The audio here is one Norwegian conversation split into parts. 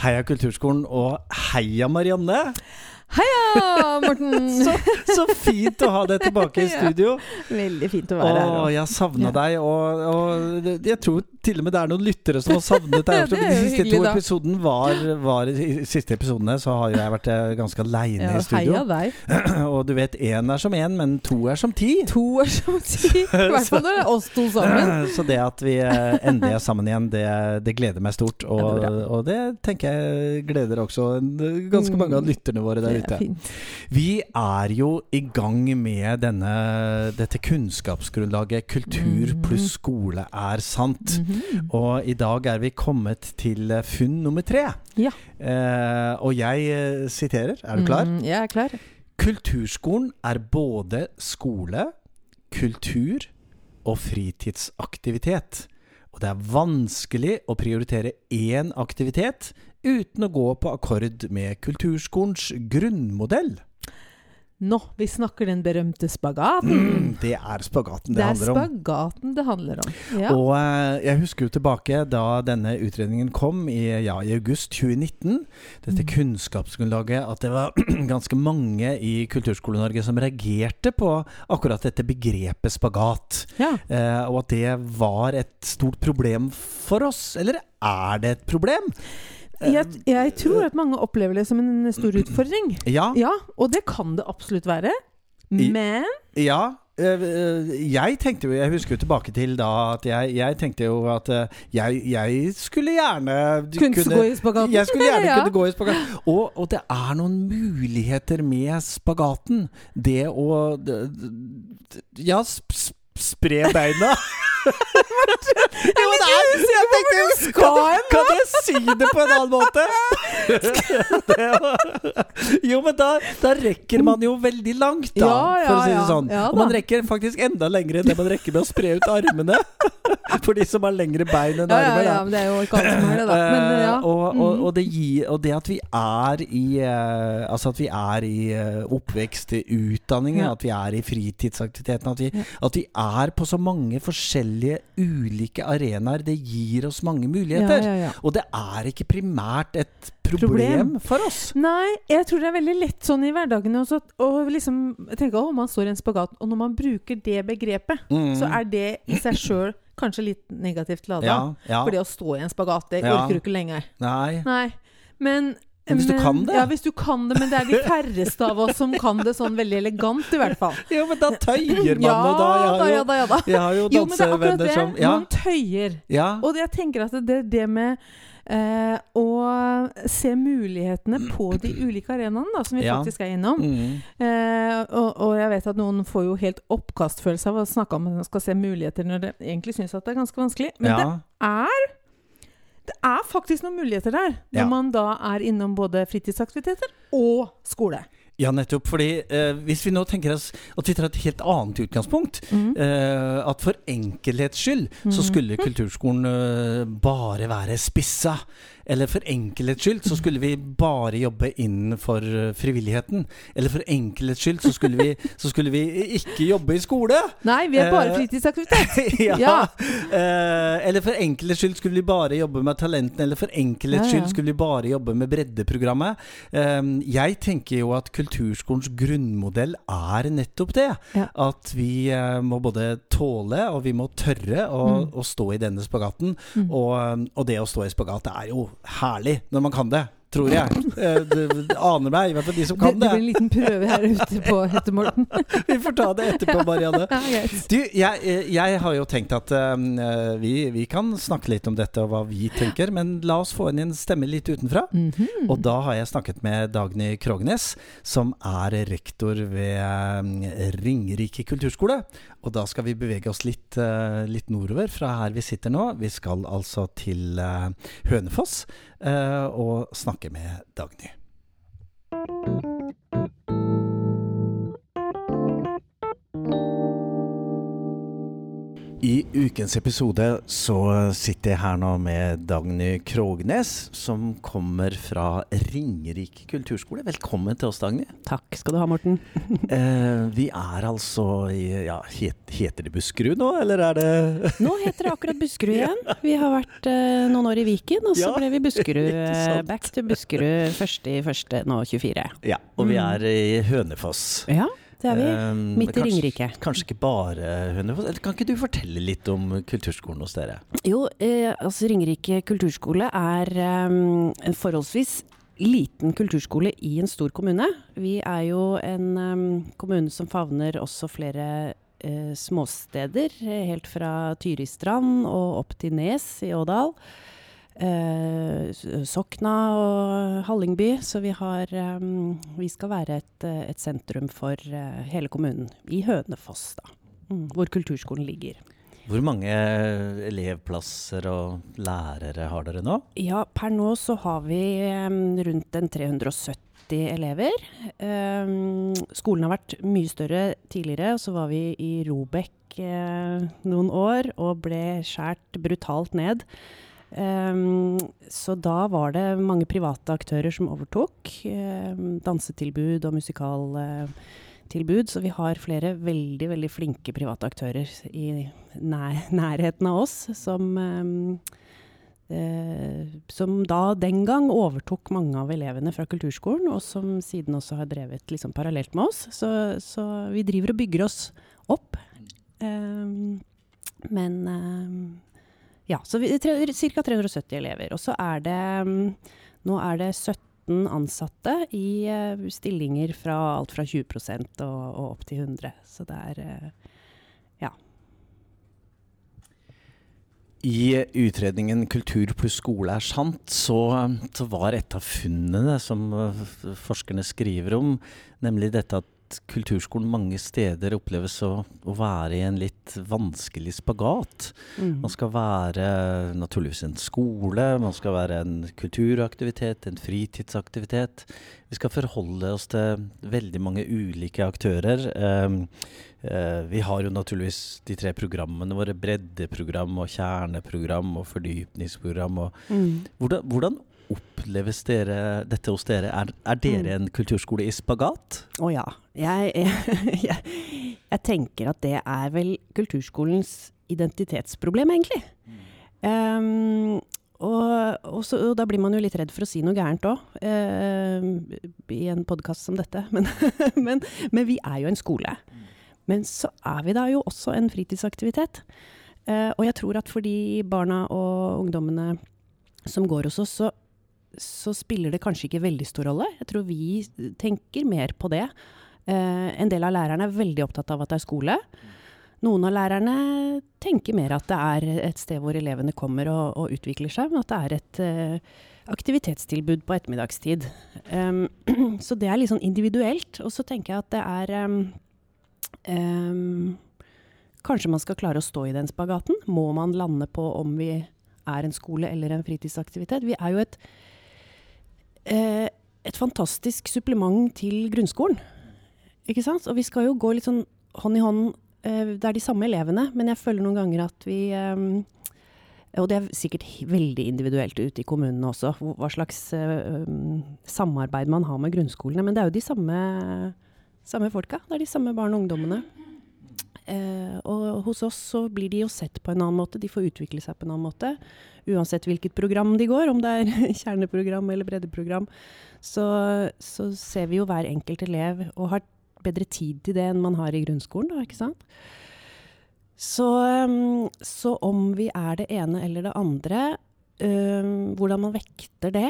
Heia Kulturskolen, og heia Marianne! Heia, Morten! Så, så fint å ha deg tilbake i studio. Veldig fint å være her. Å, også. jeg savna Ja. deg, og, og jeg tror til og med det er noen lyttere som har savnet deg. Det de siste hyggelig, to episoden var, var I siste episodene så har jeg vært eh, ganske aleine Ja, i studio. Og du vet, én er som én, men to er som ti. To er som ti. I hvert fall når det er oss to sammen. Så det at vi eh, endelig er sammen igjen, det, det gleder meg stort. Og, Ja, det og det tenker jeg gleder også ganske mange av lytterne våre der ute. Vi er jo i gang med denne, dette kunnskapsgrunnlaget 'Kultur Mhm. pluss skole er sant'. Mhm. Og i dag er vi kommet til eh, funn nummer tre. Ja. Eh, og jeg eh, siterer. Er du klar? Mm, jeg er klar. Kulturskolen er både skole, kultur og fritidsaktivitet. Og det er vanskelig å prioritere én aktivitet uten å gå på akkord med kulturskolens grunnmodell. Nå, vi snakker den berømte spagaten. Mm, det er spagaten det, det er handler om. spagaten det handler om. Ja. Og eh, jeg husker jo tilbake da denne utredningen kom i, ja, i august 2019. Dette Mm. kunnskapsgrunnlaget at det var ganske mange i Kulturskole-Norge som reagerte på akkurat dette begrepet spagat. ja. Eh, og at det var et stort problem for oss. Eller er det et problem? Jeg, jeg tror at mange opplever det som en stor utfordring. Ja. Ja, og det kan det absolutt være. I- Men Ja. eh, eh, Jeg tenkte jo Jeg husker jo tilbake til da at jeg, jeg tenkte jo at eh, jeg, jeg skulle gjerne kunne gå i spagaten. Jeg skulle gjerne Ja. kunne gå i spagaten. Og, og det er noen muligheter med spagaten. Det å Ja, sp spre beina. jo, men det er jeg tenkte, kan, du kan jeg si det på en annen måte? Jo, men da, da rekker man jo veldig langt, da, Ja, ja, for å si det ja. sånn. Ja og da. man rekker faktisk enda lenger enn det man rekker med å spre ut armene. For de som har lengre bein enn ja, ja, armer. ja, da. men det er jo ikke alt som er det, da. Men Eh, ja. og, og, Mhm. og, det gir, og det at vi er i eh, Altså at vi er i eh, oppvekst, i utdanning, Ja. at vi er i fritidsaktiviteten, at vi, at vi er på så mange forskjellige ulike arenaer, det gir oss mange muligheter. Ja, ja. Og det er ikke primært et problem, Problem. for oss. Nei, jeg tror det er veldig lett sånn i hverdagen også, å liksom tenke at man står i en spagat, og når man bruker det begrepet, Mm. så er det i seg sjøl kanskje litt negativt lada. ja, ja. For det å stå i en spagat, det orker du ikke lenger. Nei. Nei. Men Men hvis du kan det? Ja, hvis du kan det, men det er de færreste av oss som kan det sånn veldig elegant, i hvert fall. Jo, men da tøyer man, Ja og da jeg har ja jo, da, ja da. jeg har jo Jo, men det er akkurat det. Ja. Man tøyer. ja. Og jeg tenker at det er det med eh, å se mulighetene på de ulike arenaene da, som vi Ja. faktisk er innom. Mm. Eh, og, og jeg vet at noen får jo helt oppkastfølelse av å snakke om at man skal se muligheter når de egentlig syns at det er ganske vanskelig. Men det er det er faktisk noen muligheter der, når Ja. man da er innom både fritidsaktiviteter og skole. Ja, nettopp. Fordi eh, hvis vi nå tenker oss at vi tar et helt annet utgangspunkt Mm. eh, At for enkelhets skyld så skulle kulturskolen eh, bare være spissa. Eller for enkelhets skyld så skulle vi bare jobbe innenfor eh, frivilligheten. Eller for enkelhets skyld så skulle vi, så skulle vi ikke jobbe i skole. Nei, vi er bare Eh, fritidsaktivitet. ja. Ja. Eh, eller for enkelhets skyld skulle vi bare jobbe med talentene. Eller for enkelhets skyld skulle vi bare jobbe med breddeprogrammet. Eh, jeg tenker jo at kulturskolens grunnmodell er nettopp det. Ja. At vi må både tåle og vi må tørre å, Mm. å stå i denne spagaten. Mm. Og, og det å stå i spagat er jo herlig når man kan det. Tror jeg. Eh, det, aner meg, i hvert fall de som kan det det. blir en liten prøve her ute på Hette Morten. Vi får ta det etterpå, Marianne. Du, jeg, eh, jeg har jo tenkt at uh, vi, vi kan snakke litt om dette og hva vi tenker, men la oss få inn en stemme litt utenfra. Mhm. Og da har jeg snakket med Dagny Krognes, som er rektor ved Ringerike kulturskole. Og da skal vi bevege oss litt, uh, litt nordover fra her vi sitter nå. Vi skal altså til uh, Hønefoss og snakke med Dagny. I ukens episode så sitter jeg her nå med Dagny Krognes, som kommer fra Ringerike kulturskole. Velkommen til oss, Dagny. Takk skal du ha, Morten. eh, vi er altså i ja, het, Heter det Buskerud nå, eller er det Nå heter det akkurat Buskerud igjen. Vi har vært eh, noen år i Viken, og så Ja, ble vi Buskerud. eh, back to Buskerud første i første, nå 24. Ja, og vi Mm. er i Hønefoss. Ja, det er vi. Um, Midt i Ringerike. Kanskje ikke bare Hønefoss. Kan ikke du fortelle litt om kulturskolen hos dere? Jo, eh, altså Ringerike kulturskole er um, en forholdsvis liten kulturskole i en stor kommune. Vi er jo en um, kommune som favner også flere uh, småsteder, eh, helt fra Tyristrand og opp til Nes i Ådal. Eh, Sokna og Hallingby, så vi har eh, Vi skal være et, eh, et sentrum for hele kommunen. I Hønefoss, da. Mm, hvor kulturskolen ligger. Hvor mange elevplasser og lærere har dere nå? Ja, per nå så har vi rundt en 370 elever. Skolen har vært mye større tidligere, og så var vi i Robek noen år og ble skjært brutalt ned. Em, så da var det mange private aktører som overtok. em, dansetilbud og musikaltilbud. Så vi har flere veldig, veldig flinke private aktører i nær, nærheten av oss som em, eh, som da den gang overtok mange av elevene fra kulturskolen, og som siden også har drevet liksom parallelt med oss. Så, så vi driver og bygger oss opp. Ehm, men ehm, ja, så ca. 370 elever. Og så er det mm, Nå er det 17 ansatte i eh, stillinger fra alt fra 20 og, og opp til 100. Så det er Ja. I utredningen 'Kultur pluss skole er sant', så, så var et av funnene som eh, forskerne skriver om, nemlig dette at kulturskolen mange steder oppleves å, å være i en litt vanskelig spagat. mm. Man skal være naturligvis en skole, man skal være en kulturaktivitet, en fritidsaktivitet. Vi skal forholde oss til veldig mange ulike aktører. Um, uh, vi har jo naturligvis de tre programmene våre, breddeprogram og kjerneprogram og fordypningsprogram. Og Mm. hvordan, hvordan oppleves dere, dette hos dere? Er, er dere en kulturskole i spagat? Å ja. Jeg, jeg, jeg tenker at det er vel kulturskolens identitetsproblem, egentlig. Um, og, og, så, og da blir man jo litt redd for å si noe gærent òg, i en podkast som dette. Men, men, men vi er jo en skole. Men så er vi da jo også en fritidsaktivitet. Eh, og jeg tror at for de barna og ungdommene som går hos oss, så, så spiller det kanskje ikke veldig stor rolle. Jeg tror vi tenker mer på det. Eh, en del av lærerne er veldig opptatt av at det er skole. Noen av lærerne tenker mer at det er et sted hvor elevene kommer og, og utvikler seg, men at det er et eh, aktivitetstilbud på ettermiddagstid. Um, så det er litt sånn individuelt. Og så tenker jeg at det er um, um, Kanskje man skal klare å stå i den spagaten. Må man lande på om vi er en skole eller en fritidsaktivitet? Vi er jo et, et fantastisk supplement til grunnskolen. Ikke sant? Og vi skal jo gå litt sånn hånd i hånd. Eh, det er de samme elevene, men jeg føler noen ganger at vi eh, og det er sikkert veldig individuelt ute i kommunene også, hva slags eh, samarbeid man har med grunnskolene. Men det er jo de samme, samme folka. Det er de samme barn og ungdommene. Eh, og hos oss så blir de jo sett på en annen måte. De får utvikle seg på en annen måte. Uansett hvilket program de går, om det er kjerneprogram eller breddeprogram. Så, så ser vi jo hver enkelt elev og har bedre tid til det enn man har i grunnskolen, da, ikke sant. Så, um, så om vi er det ene eller det andre, øh, hvordan man vekter det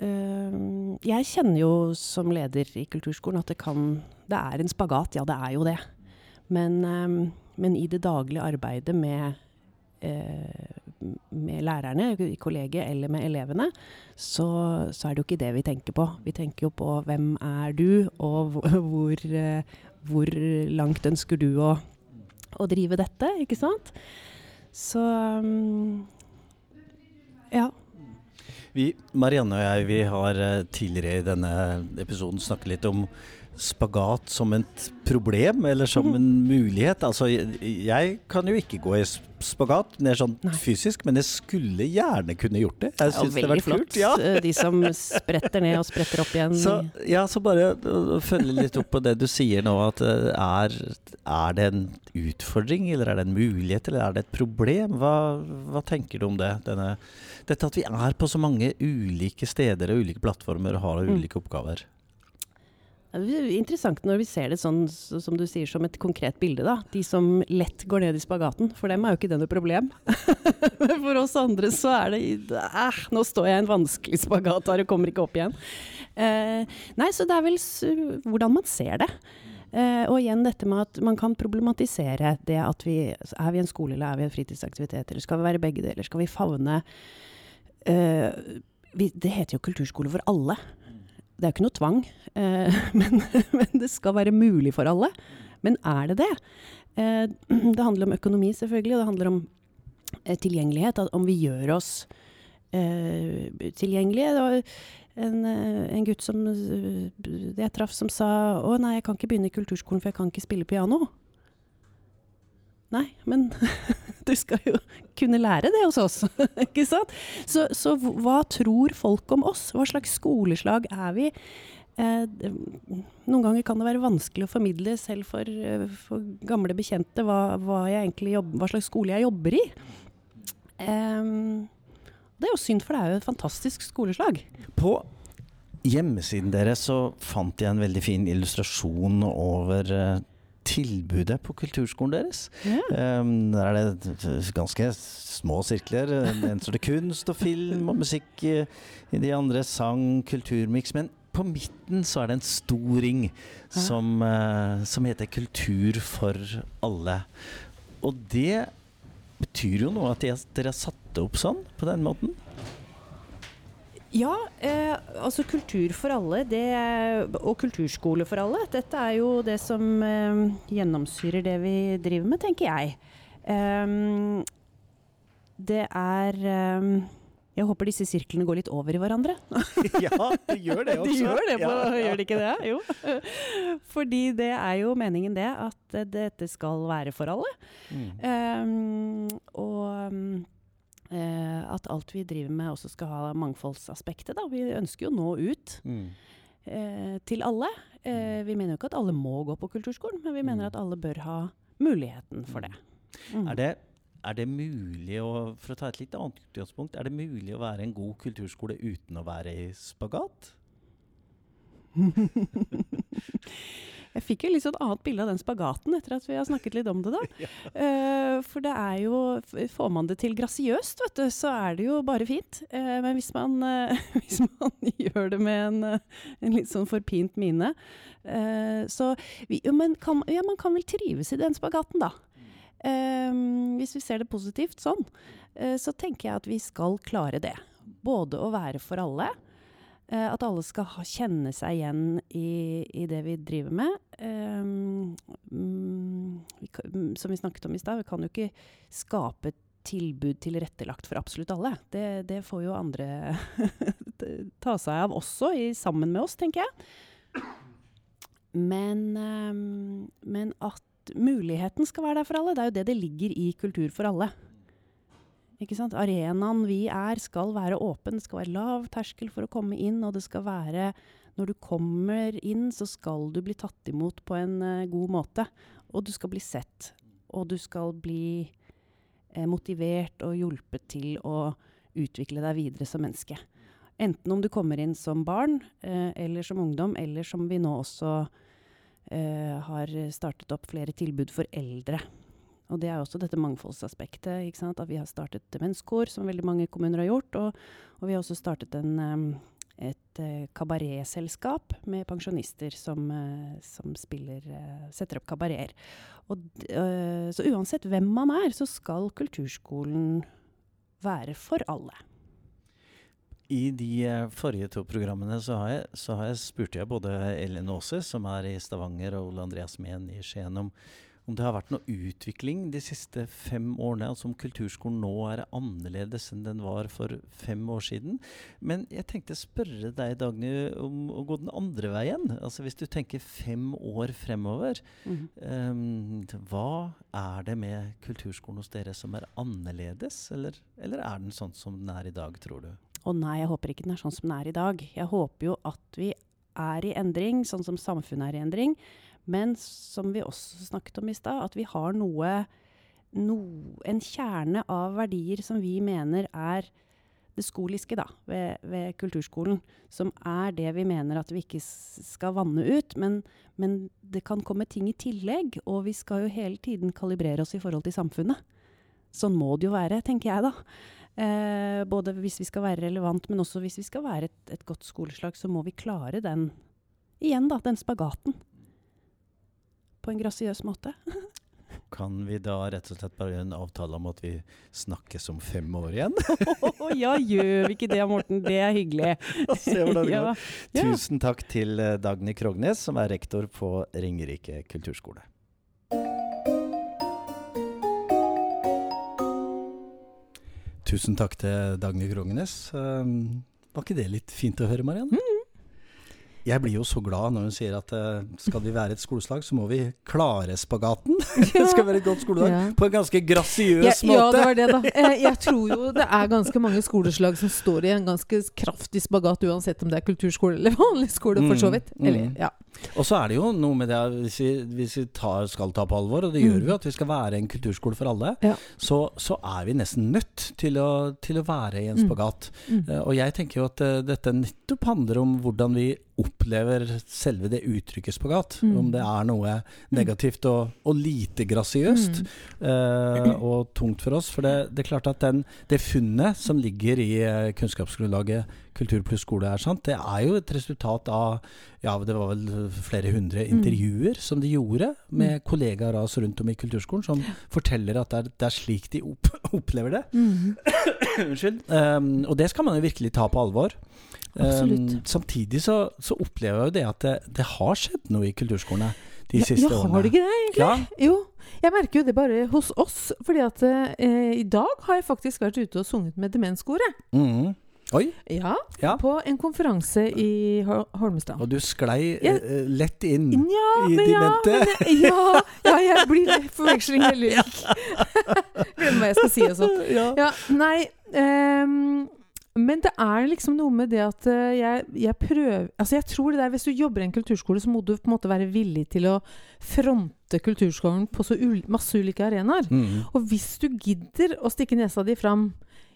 um, Jeg kjenner jo som leder i kulturskolen at det kan Det er en spagat, ja det er jo det. Men, um, men i det daglige arbeidet med, eh, med lærerne i kollegiet eller med elevene, så, så er det jo ikke det vi tenker på. Vi tenker jo på hvem er du, og hvor, hvor, eh, langt ønsker du å å drive dette, ikke sant? Så um, ja. Vi, Marianne og jeg vi har eh, tidligere i denne episoden snakket litt om spagat som et problem, eller som en mulighet. Altså, jeg, jeg kan jo ikke gå i spagat mer sånn Nei. fysisk, men jeg skulle gjerne kunne gjort det. Jeg Ja, det har vært flott. kult. Ja. Eh, De som spretter ned og spretter opp igjen. Så, ja, så bare å følge litt opp på det du sier nå, at eh, er, er det en utfordring, eller er det en mulighet, eller er det et problem? Hva, hva tenker du om det? Denne, dette at vi er på så mange ulike steder og ulike plattformer og har Mm. ulike oppgaver. Er interessant når vi ser det sånn, som du sier, som et konkret bilde. da. De som lett går ned i spagaten. For dem er jo ikke det noe problem. Men for oss andre så er det eh, Nå står jeg i en vanskelig spagat her og kommer ikke opp igjen. Eh, nei, så det er vel hvordan man ser det. Eh, og igjen dette med at man kan problematisere det at vi Er vi en skole, eller er vi en fritidsaktivitet, eller skal vi være begge deler? Skal vi favne eh, vi, Det heter jo kulturskole for alle. Det er jo ikke noe tvang, eh, men, men det skal være mulig for alle. Men er det det? Eh, det handler om økonomi, selvfølgelig, og det handler om eh, tilgjengelighet. Om vi gjør oss eh, tilgjengelige. Det var en, eh, en gutt som eh, jeg traff som sa å nei, jeg kan ikke begynne i kulturskolen for jeg kan ikke spille piano. Nei, men du skal jo kunne lære det hos oss, ikke sant? Så, så hva tror folk om oss? Hva slags skoleslag er vi? Eh, noen ganger kan det være vanskelig å formidle selv for, eh, for gamle bekjente hva, hva, egentlig hva slags skole jeg jobber i. Eh, det er jo synd, for det er jo et fantastisk skoleslag. På hjemmesiden deres så fant jeg en veldig fin illustrasjon over eh, tilbudet på kulturskolen deres. Um, der er det ganske små sirkler. En står det kunst og film og musikk. I de andre sang, kulturmiks. Men på midten så er det en stor ring som, uh, som heter Kultur for alle. Og det betyr jo noe at dere har satt det opp sånn, på den måten. Ja, eh, altså kultur for alle det, og kulturskole for alle. Dette er jo det som eh, gjennomsyrer det vi driver med, tenker jeg. Eh, det er ehm, Jeg håper disse sirklene går litt over i hverandre. ja, de gjør det også. De gjør det, på, Ja, ja. gjør de ikke det? Jo. Fordi det er jo meningen det, at eh, dette skal være for alle. Mm. Ehm, og mm, eh, at alt vi driver med også skal ha mangfoldsaspektet. Da. Vi ønsker jo å nå ut Mm. eh, til alle. Eh, vi mener jo ikke at alle må gå på kulturskolen, men vi mener Mm. at alle bør ha muligheten for det. Mm. Er det, er det mulig å, for å ta et litt annet utgangspunkt, er det mulig å være en god kulturskole uten å være i spagat? Jeg fikk jo litt sånn annet bilde av den spagaten etter at vi har snakket litt om det, da. Eh, for det er jo Får man det til grasiøst, vet du, så er det jo bare fint. Uh, men hvis man, uh, hvis man gjør det med en, en litt sånn forpint mine Så vi, jo, men kan, ja, man kan vel trives i den spagaten, da. Um, hvis vi ser det positivt sånn, uh, så tenker jeg at vi skal klare det. Både å være for alle. Eh, at alle skal ha, kjenne seg igjen i, i det vi driver med. Um, vi, mm, som vi snakket om i stad, vi kan jo ikke skape tilbud tilrettelagt for absolutt alle. Det, det får jo andre ta seg av også, i, sammen med oss, tenker jeg. Men, um, men at muligheten skal være der for alle, det er jo det det ligger i Kultur for alle. Ikke sant? Arenaen vi er skal være åpen, det skal være lav terskel for å komme inn, og det skal være Når du kommer inn, så skal du bli tatt imot på en uh, god måte. Og du skal bli sett. Og du skal bli eh, motivert og hjulpet til å utvikle deg videre som menneske. Enten om du kommer inn som barn, eh, eller som ungdom, eller som vi nå også eh, har startet opp flere tilbud for eldre. Og det er også dette mangfoldsaspektet. Ikke sant? At vi har startet demenskor, som veldig mange kommuner har gjort. Og, og vi har også startet en, et eh, kabaretselskap med pensjonister som, eh, som spiller, eh, setter opp kabareter. Så uansett hvem man er, så skal kulturskolen være for alle. I de forrige to programmene så har jeg, så har jeg spurte jeg både Ellen Aase, som er i Stavanger, og Ole Andreas Mehn i Skien, om, om det har vært noe utvikling de siste fem årene. Altså om kulturskolen nå er annerledes enn den var for fem år siden. Men jeg tenkte å spørre deg, Dagny, om å gå den andre veien. Altså Hvis du tenker fem år fremover, Mhm. um, hva er det med kulturskolen hos dere som er annerledes? Eller, eller er den sånn som den er i dag, tror du? Å nei, jeg håper ikke den er sånn som den er i dag. Jeg håper jo at vi er i endring, sånn som samfunnet er i endring. Men som vi også snakket om i stad, at vi har noe, no, en kjerne av verdier som vi mener er det skoliske da, ved, ved kulturskolen. Som er det vi mener at vi ikke skal vanne ut. Men, men det kan komme ting i tillegg, og vi skal jo hele tiden kalibrere oss i forhold til samfunnet. Sånn må det jo være, tenker jeg da. Eh, både hvis vi skal være relevant, men også hvis vi skal være et, et godt skoleslag, så må vi klare den, igjen da, den spagaten. På en grasiøs måte. Kan vi da rett og slett bare gjøre en avtale om at vi snakkes om fem år igjen? Ja, gjør vi ikke det, Morten? Det er hyggelig. Se hvordan det Ja, går. Tusen takk til eh, Dagny Krognes, som er rektor på Ringerike kulturskole. Tusen takk til Dagny Krognes. Um, var ikke det litt fint å høre, Marianne? Mm. Jeg blir jo så glad når hun sier at eh, skal vi være et skoleslag, så må vi klare spagaten. det skal være et godt skoledag Ja. På en ganske grasiøs Ja, ja, det var det, da. Eh, Jeg tror jo det er ganske mange skoleslag som står i en ganske kraftig spagat, uansett om det er kulturskole eller vanlig skole, for så vidt. Mm, Eller, mm. ja. Og så er det jo noe med det hvis vi, hvis vi tar, skal ta på alvor, og det gjør Mm. vi, at vi skal være en kulturskole for alle, Ja. så, så er vi nesten nødt til å, til å være i en spagat. Mm. Mm. og jeg tenker jo at dette nettopp handler om hvordan vi opplever selve det uttrykket spagat. Mm. Om det er noe negativt og, og lite grasiøst Mm. eh, og tungt for oss. For det, det er klart at den, det funnet som ligger i eh, kunnskapsgrunnlaget Kultur pluss skole er sant, det er jo et resultat av ja, det var vel flere hundre Mm. intervjuer som de gjorde med kollegaer av oss rundt om i kulturskolen, som forteller at det er, det er slik de opp, opplever det. Mm. Unnskyld. Um, og det skal man jo virkelig ta på alvor. Absolutt. Um, samtidig så, så opplever jeg jo det at det, det har skjedd noe i kulturskolene de Ja, siste ja, årene. har det ikke det, egentlig? Ja, Jo, jeg merker jo det bare hos oss. Fordi at eh, i dag har jeg faktisk vært ute og sunget med Demenskoret. Mm. Oi. Ja, Ja. på en konferanse i Holmestad. Og du sklei jeg, uh, lett inn. Ja, i men ja, demente. men ja, ja, jeg blir. Forveksling heller ikke. Glemmer hva jeg skal si og sånn. ja. Nei ehm, Men det er liksom noe med det at eh, jeg, jeg prøver Altså jeg tror det der Hvis du jobber i en kulturskole, så må du på en måte være villig til å fronte kulturskolen på så ul masse ulike arenaer. Mm. Og hvis du gidder å stikke nesa di fram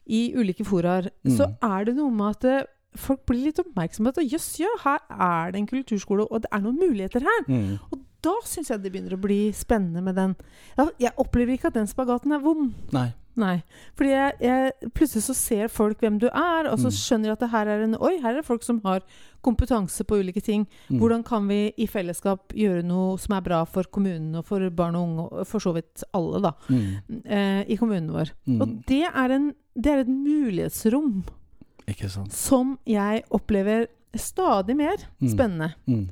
i ulike foraer, så Mm. er det noe med at eh, folk blir litt oppmerksomme på at jøss, ja, her er det en kulturskole, og det er noen muligheter her. Mm. Og da syns jeg det begynner å bli spennende med den. Jeg opplever ikke at den spagaten er vond. Nei. Nei. Fordi jeg, jeg, plutselig så ser folk hvem du er, og så Mm. skjønner de at det her er en Oi, her er det folk som har kompetanse på ulike ting. Mhm. Hvordan kan vi i fellesskap gjøre noe som er bra for kommunen og for barn og unge, og for så vidt alle, da, mm. eh, i kommunen vår. Mm. Og det er, en, det er et mulighetsrom som jeg opplever stadig mer Mm. spennende. Mhm.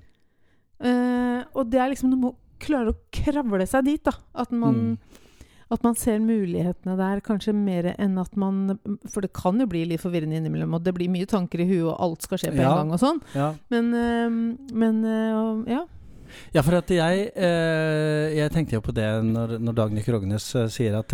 Eh, og det er liksom Du må klare å kravle seg dit, da. At man, Mm. At man ser mulighetene der, kanskje mer enn at man For det kan jo bli litt forvirrende innimellom, og det blir mye tanker i huet, og alt skal skje på Ja. en gang og sånn. Ja. Men, eh, men eh, ja. Ja, for at jeg, eh, jeg tenkte jo på det når, når Dagny Krognes eh, sier at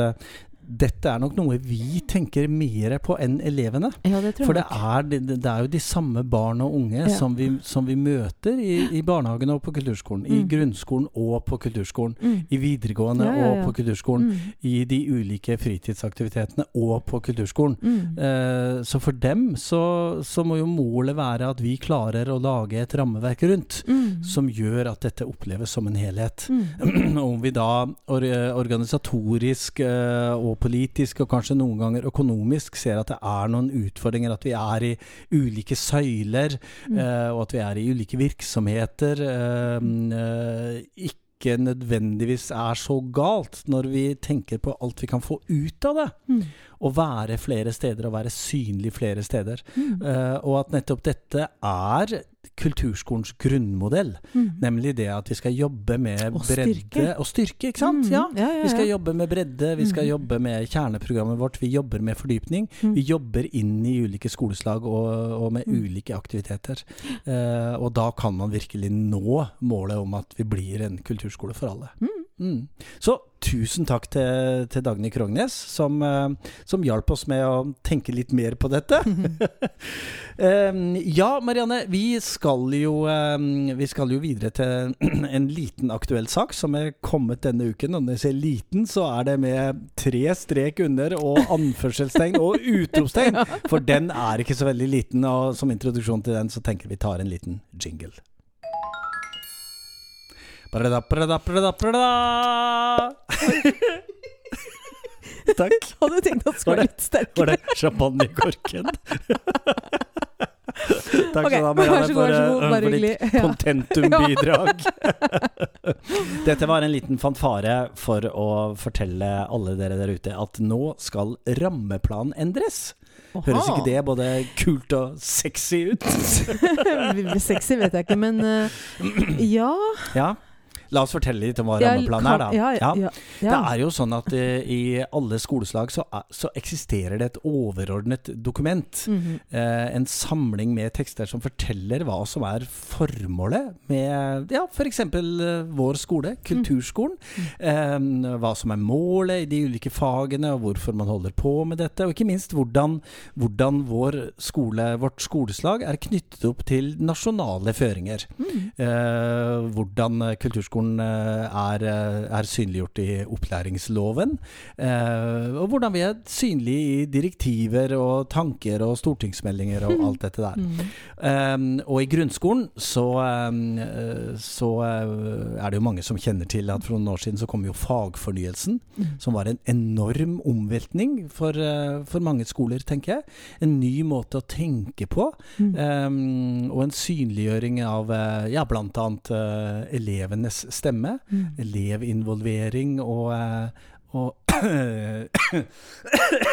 dette er nok noe vi tenker mer på enn elevene. ja, det tror For det er, det, er jo de samme barn og unge Ja. som, vi, som vi møter i, i barnehagen og på kulturskolen. I Mm. grunnskolen og på kulturskolen. Mm. I videregående Ja, og på kulturskolen. Mm. I de ulike fritidsaktivitetene og på kulturskolen. Eh, så for dem så, så må jo målet være at vi klarer å lage et rammeverk rundt Mm. som gjør at dette oppleves som en helhet. Mm. Om vi da or organisatorisk eh, og politisk, og kanskje noen ganger økonomisk, ser at det er noen utfordringer, at vi er i ulike søyler, Mm. eh, og at vi er i ulike virksomheter, eh, eh, ikke nødvendigvis er så galt når vi tenker på alt vi kan få ut av det. Mm. Å være flere steder og være synlig flere steder. Mm. Uh, og at nettopp dette er kulturskolens grunnmodell. Mm. Nemlig det at vi skal jobbe med Og bredde styrke. og styrke. ikke sant? Mm, Ja. ja, ja, Vi skal jobbe med bredde, vi skal Mm. jobbe med kjerneprogrammet vårt, vi jobber med fordypning. Mm. Vi jobber inn i ulike skoleslag og, og med Mm. ulike aktiviteter. Uh, og da kan man virkelig nå målet om at vi blir en kulturskole for alle. Mm. Mm. Så tusen takk til, til Dagny Krognes, som, eh, som hjalp oss med å tenke litt mer på dette. Eh, ja, Marianne, vi skal, jo, eh, vi skal jo videre til en liten aktuell sak som er kommet denne uken. Og når jeg sier liten, så er det med tre strek under og anførselstegn og utropstegn. For den er ikke så veldig liten, og som introduksjon til den så tenker vi tar en liten jingle. Brada, brada, brada, brada. Takk. Hadde tenkt at det skulle være litt sterkere. Var det champagnekorken? Takk Ok, skal du ha, Marianne, for, eh, for ditt contentum-bidrag. Dette var en liten fanfare for å fortelle alle dere der ute at nå skal rammeplanen endres. Høres ikke det både kult og sexy ut? Sexy vet jeg ikke, men uh, ja. Ja. La oss fortelle litt om hva ja, rammeplanen er, da. Ja, ja, Det er jo sånn at eh, i alle skoleslag så, er, så eksisterer det et overordnet dokument. Mhm. Eh, en samling med tekster som forteller hva som er formålet med ja, f.eks. Eh, vår skole, kulturskolen. Mm. hva som er målet i de ulike fagene, og hvorfor man holder på med dette. Og ikke minst hvordan, hvordan vår skole, vårt skoleslag er knyttet opp til nasjonale føringer. Mm. Hvordan kulturskolen eh, er, eh, er synliggjort i opplæringsloven. Eh, og hvordan vi er synlige i direktiver og tanker og stortingsmeldinger og alt dette der. Mm. Um, og i grunnskolen så, um, eh, så er det jo mange som kjenner til at for noen år siden så kom jo fagfornyelsen, Mm. som var en enorm omveltning for, for mange skoler, tenker jeg. En ny måte å tenke på, Mm. um, og en synliggjøring av ja, bl.a. Elevenes stemme. Mm. Elevinvolvering og, eh, og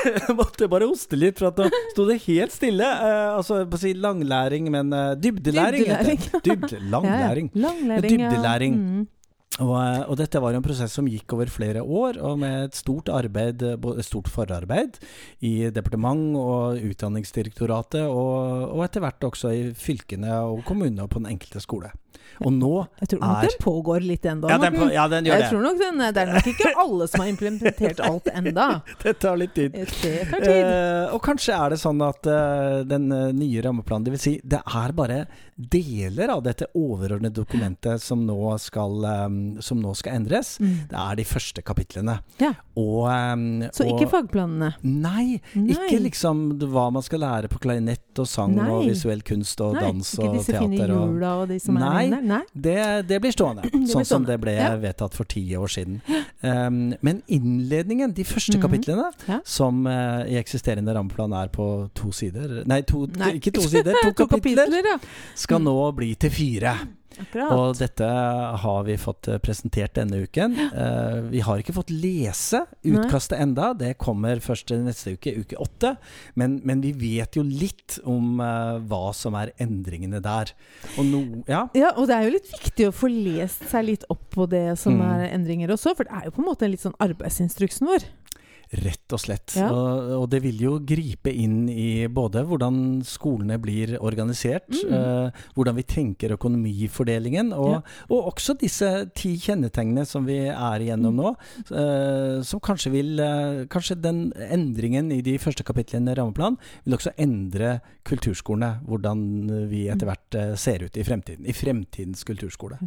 Jeg måtte bare hoste litt, for at nå sto det helt stille. Uh, altså på å si langlæring, men uh, dybdelæring. Dybdelæring. Dybde, langlæring. Ja, langlæring. Dybdelæring. ja. Mm. Og, og dette var en prosess som gikk over flere år, og med et stort arbeid, stort forarbeid i departement og Utdanningsdirektoratet, og, og etter hvert også i fylkene og kommunene og på den enkelte skole. Og nå Jeg tror nok er- den pågår litt ennå. Ja, ja, den gjør jeg det. tror nok den, Det er nok ikke alle som har implementert alt enda. Det tar litt tid. Det tar tid. Uh, og kanskje er det sånn at uh, den eh, nye rammeplanen Det vil si, det er bare deler av dette overordnede dokumentet som nå skal, um, som nå skal endres. Mm. Det er de første kapitlene. Ja. Og, um, Så og, ikke fagplanene. Nei, Nei. ikke liksom hva man skal lære på klarinett og sang og visuell kunst og Nei, dans ikke og disse fine teater. Og, hjula og de som Nei. er Nei. det, det blir stående, Det blir sånn som det ble ja. vedtatt for ti år siden. Um, men innledningen, de første Mhm. kapitlene, Ja. som uh, i eksisterende rammeplan er på to sider Nei, to, Nei. ikke to sider, to, kapitler, kapitler, ja. skal Mm. nå bli til fire. Akkurat. Og dette har vi fått eh, presentert denne uken. Uh, vi har ikke fått lese utkastet enda, det kommer først neste uke, uke åtte. Men, men vi vet jo litt om uh, hva som er endringene der. Og no, ja, Ja, og det er jo litt viktig å få lest seg litt opp på det som Mm. er endringer også, for det er jo på en måte litt sånn arbeidsinstruksen vår. Rett og slett. Ja. Og, og det vil jo gripe inn i både hvordan skolene blir organisert, Mm. eh, hvordan vi tenker økonomifordelingen, og, Ja. og også disse ti kjennetegnene som vi er igjennom Mm. nå. eh, som kanskje vil eh, Kanskje den endringen i de første kapitlene i rammeplan vil også endre kulturskolene. Hvordan vi etter hvert eh, ser ut i fremtiden. I fremtidens kulturskole.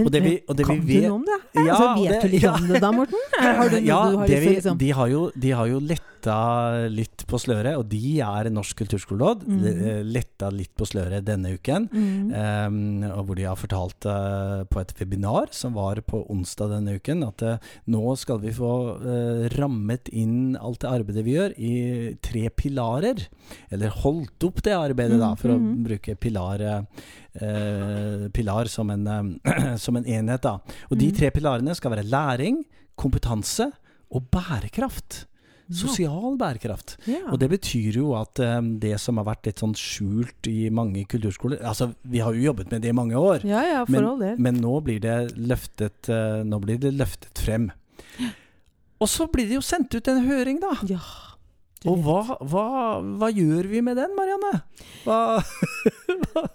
Og det vi- eh, og det vi kan vet- du noe om det? Ja, altså, vet det- du litt ja. om det da, Morten? Har du noe du har lyst til å liksom de, har jo, de har jo letta litt på sløret, og de er Norsk kulturskoleråd. Mm. Letta litt på sløret denne uken. mm. Um, og hvor de har fortalt uh, på et webinar som var på onsdag denne uken, at uh, nå skal vi få uh, rammet inn alt det arbeidet vi gjør, i tre pilarer. Eller holdt opp det arbeidet, da, for Mm, å mm. bruke pilar, eh, pilar som, en, eh, som en enhet. Da. Og de Mm. tre pilarene skal være læring, kompetanse og bærekraft. Sosial bærekraft. Ja. Og det betyr jo at um, det som har vært litt sånn skjult i mange kulturskoler Altså, vi har jo jobbet med det i mange år. ja, ja, del. Men nå blir det løftet uh, Nå blir det løftet frem. Og så blir det jo sendt ut en høring, da. Ja. Og hva, hva, hva gjør vi med den, Marianne? Hva, hva,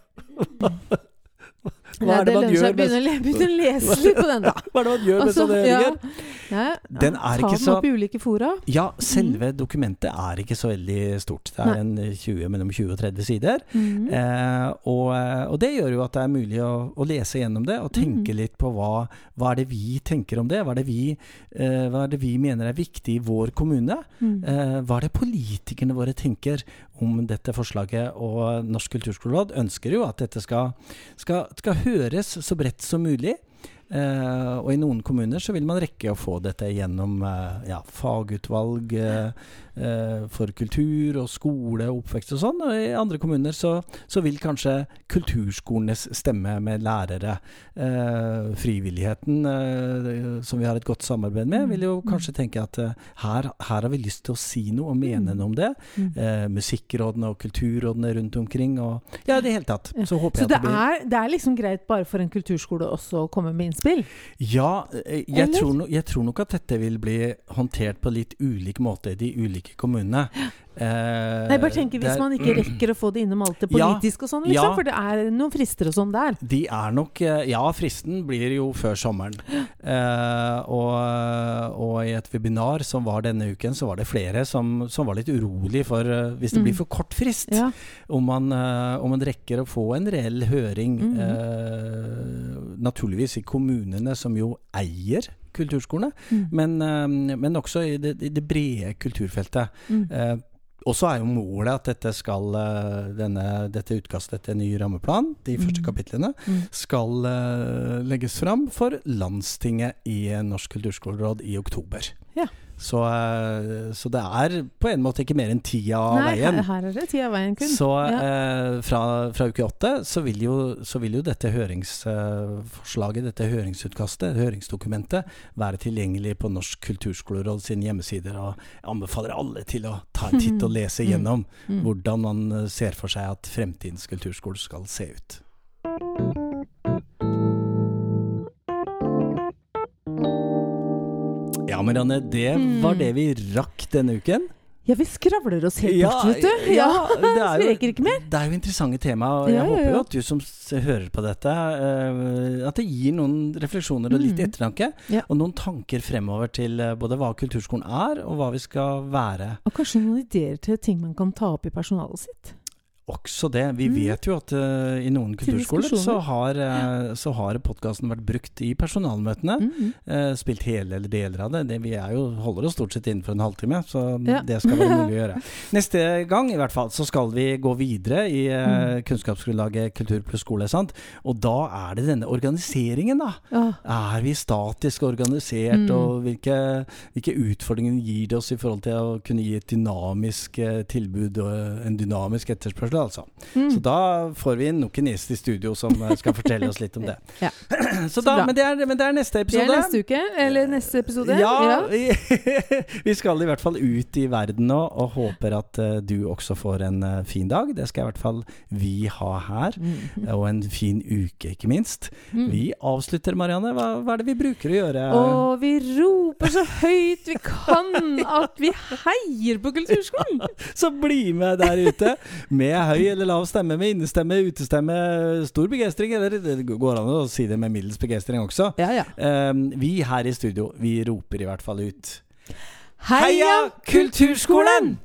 hva er det man gjør med begynne, å å lese litt på den, da. Hva er det man gjør med sånne ja. høringer? Ja, Den er ikke så- opp i ulike fora. Ja, selve dokumentet er ikke så veldig stort. Det er en 20, mellom 20 og 30 sider. Mhm. Eh, og, eh, og det gjør jo at det er mulig å, lese gjennom det og tenke Mhm. litt på hva, hva er det vi tenker om det. Hva er det vi, eh, hva er det vi mener er viktig i vår kommune? Mhm. Eh, hva er det politikerne våre tenker om dette forslaget? Og Norsk kulturskoleråd ønsker jo at dette skal, skal, skal høres så bredt som mulig. Eh, og i noen kommuner så vil man rekke å få dette gjennom eh, ja, fagutvalg eh, eh, for kultur og skole og oppvekst og sånn. Og i andre kommuner så, så vil kanskje kulturskolenes stemme med lærere, eh, frivilligheten som vi har et godt samarbeid med, vil jo kanskje tenke at her, her har vi lyst til å si noe og mene noe om det. Mm. Eh, musikkrådene og kulturrådene rundt omkring. Og, ja, i det hele tatt. Så håper Så jeg at det blir Så det er liksom greit bare for en kulturskole også å komme med innspill? Ja, eh, jeg tror, no, jeg tror nok at dette vil bli håndtert på litt ulik måte i de ulike kommunene. Eh, Nei, bare tenker Hvis man ikke rekker å få det innom alt det Ja, og sånn, liksom, ja. for det er noen frister og sånn der. De er nok eh, Ja, fristen blir jo før sommeren. Eh, og, og i et webinar som var denne uken, så var det flere som, som var litt urolig for eh, hvis det Mm. blir for kort frist. Ja. Om, man, om man rekker å få en reell høring, Mm. eh, naturligvis i kommunene som jo eier kulturskolene, Mm. men, eh, men også i det, i det brede kulturfeltet. Mm. Eh, og så er jo målet at dette skal eh, denne, dette utkastet til ny rammeplan, de første Mm. kapitlene, Mm. skal eh, legges fram for Landstinget i Norsk kulturskoleråd i oktober. Ja. Så, eh, så det er på en måte ikke mer enn ti av Nei, veien. her, her er det ti av veien kun. Så Ja. eh, fra, fra uke åtte så vil jo, så vil jo dette høringsforslaget, dette høringsutkastet, høringsdokumentet, være tilgjengelig på Norsk kulturskoleråd sine hjemmesider. Og jeg anbefaler alle til å ta en titt og lese Mm. gjennom Mm. hvordan man eh, ser for seg at fremtidens kulturskole skal se ut. Ja, Marianne, det var Mm. det vi rakk denne uken. Ja, vi skravler oss helt bort, vet du. ja, det er jo, rekker ikke mer. det er jo interessante tema, og jeg ja, håper ja. jo at du som hører på dette, uh, at det gir noen refleksjoner og litt Mm. ettertanke, Ja. og noen tanker fremover til eh, både hva kulturskolen er, og hva vi skal være. Og kanskje noen ideer til ting man kan ta opp i personalet sitt. Også det. Vi Mm. vet jo at uh, i noen kulturskoler så har, uh, så har podkasten vært brukt i personalmøtene. Mm. Uh, spilt hele eller deler av det. det. Vi er jo, holder oss stort sett innenfor en halvtime, så Ja. det skal være mulig å gjøre. Neste gang i hvert fall så skal vi gå videre i uh, kunnskapsgrunnlaget Kultur pluss skole. Sant? Og da er det denne organiseringen, da. Ja. Er vi statisk organisert, Mm. og hvilke, hvilke utfordringer gir det oss i forhold til å kunne gi et dynamisk tilbud og en dynamisk etterspørsel, altså. Mm. Så da får vi nok en gjest i studio som eh, skal fortelle oss litt om det. Ja. Så da, så men, det er, men det er neste Det er neste uke, eller neste episode. Ja, Vi, vi skal i hvert fall ut i verden nå, og håper at uh, du også får en uh, fin dag. Det skal i hvert fall vi ha her. Mm. Og en fin uke, ikke minst. Mm. Vi avslutter, Marianne. Hva, hva er det vi bruker å gjøre? Og vi roper så høyt vi kan at vi heier på kulturskolen! Så bli med der ute med høy eller lav stemme, med innestemme, utestemme, stor begeistring. Eller det går an å si det med middels begeistring også. Ja, ja. Um, vi her i studio, vi roper i hvert fall ut Heia Kulturskolen!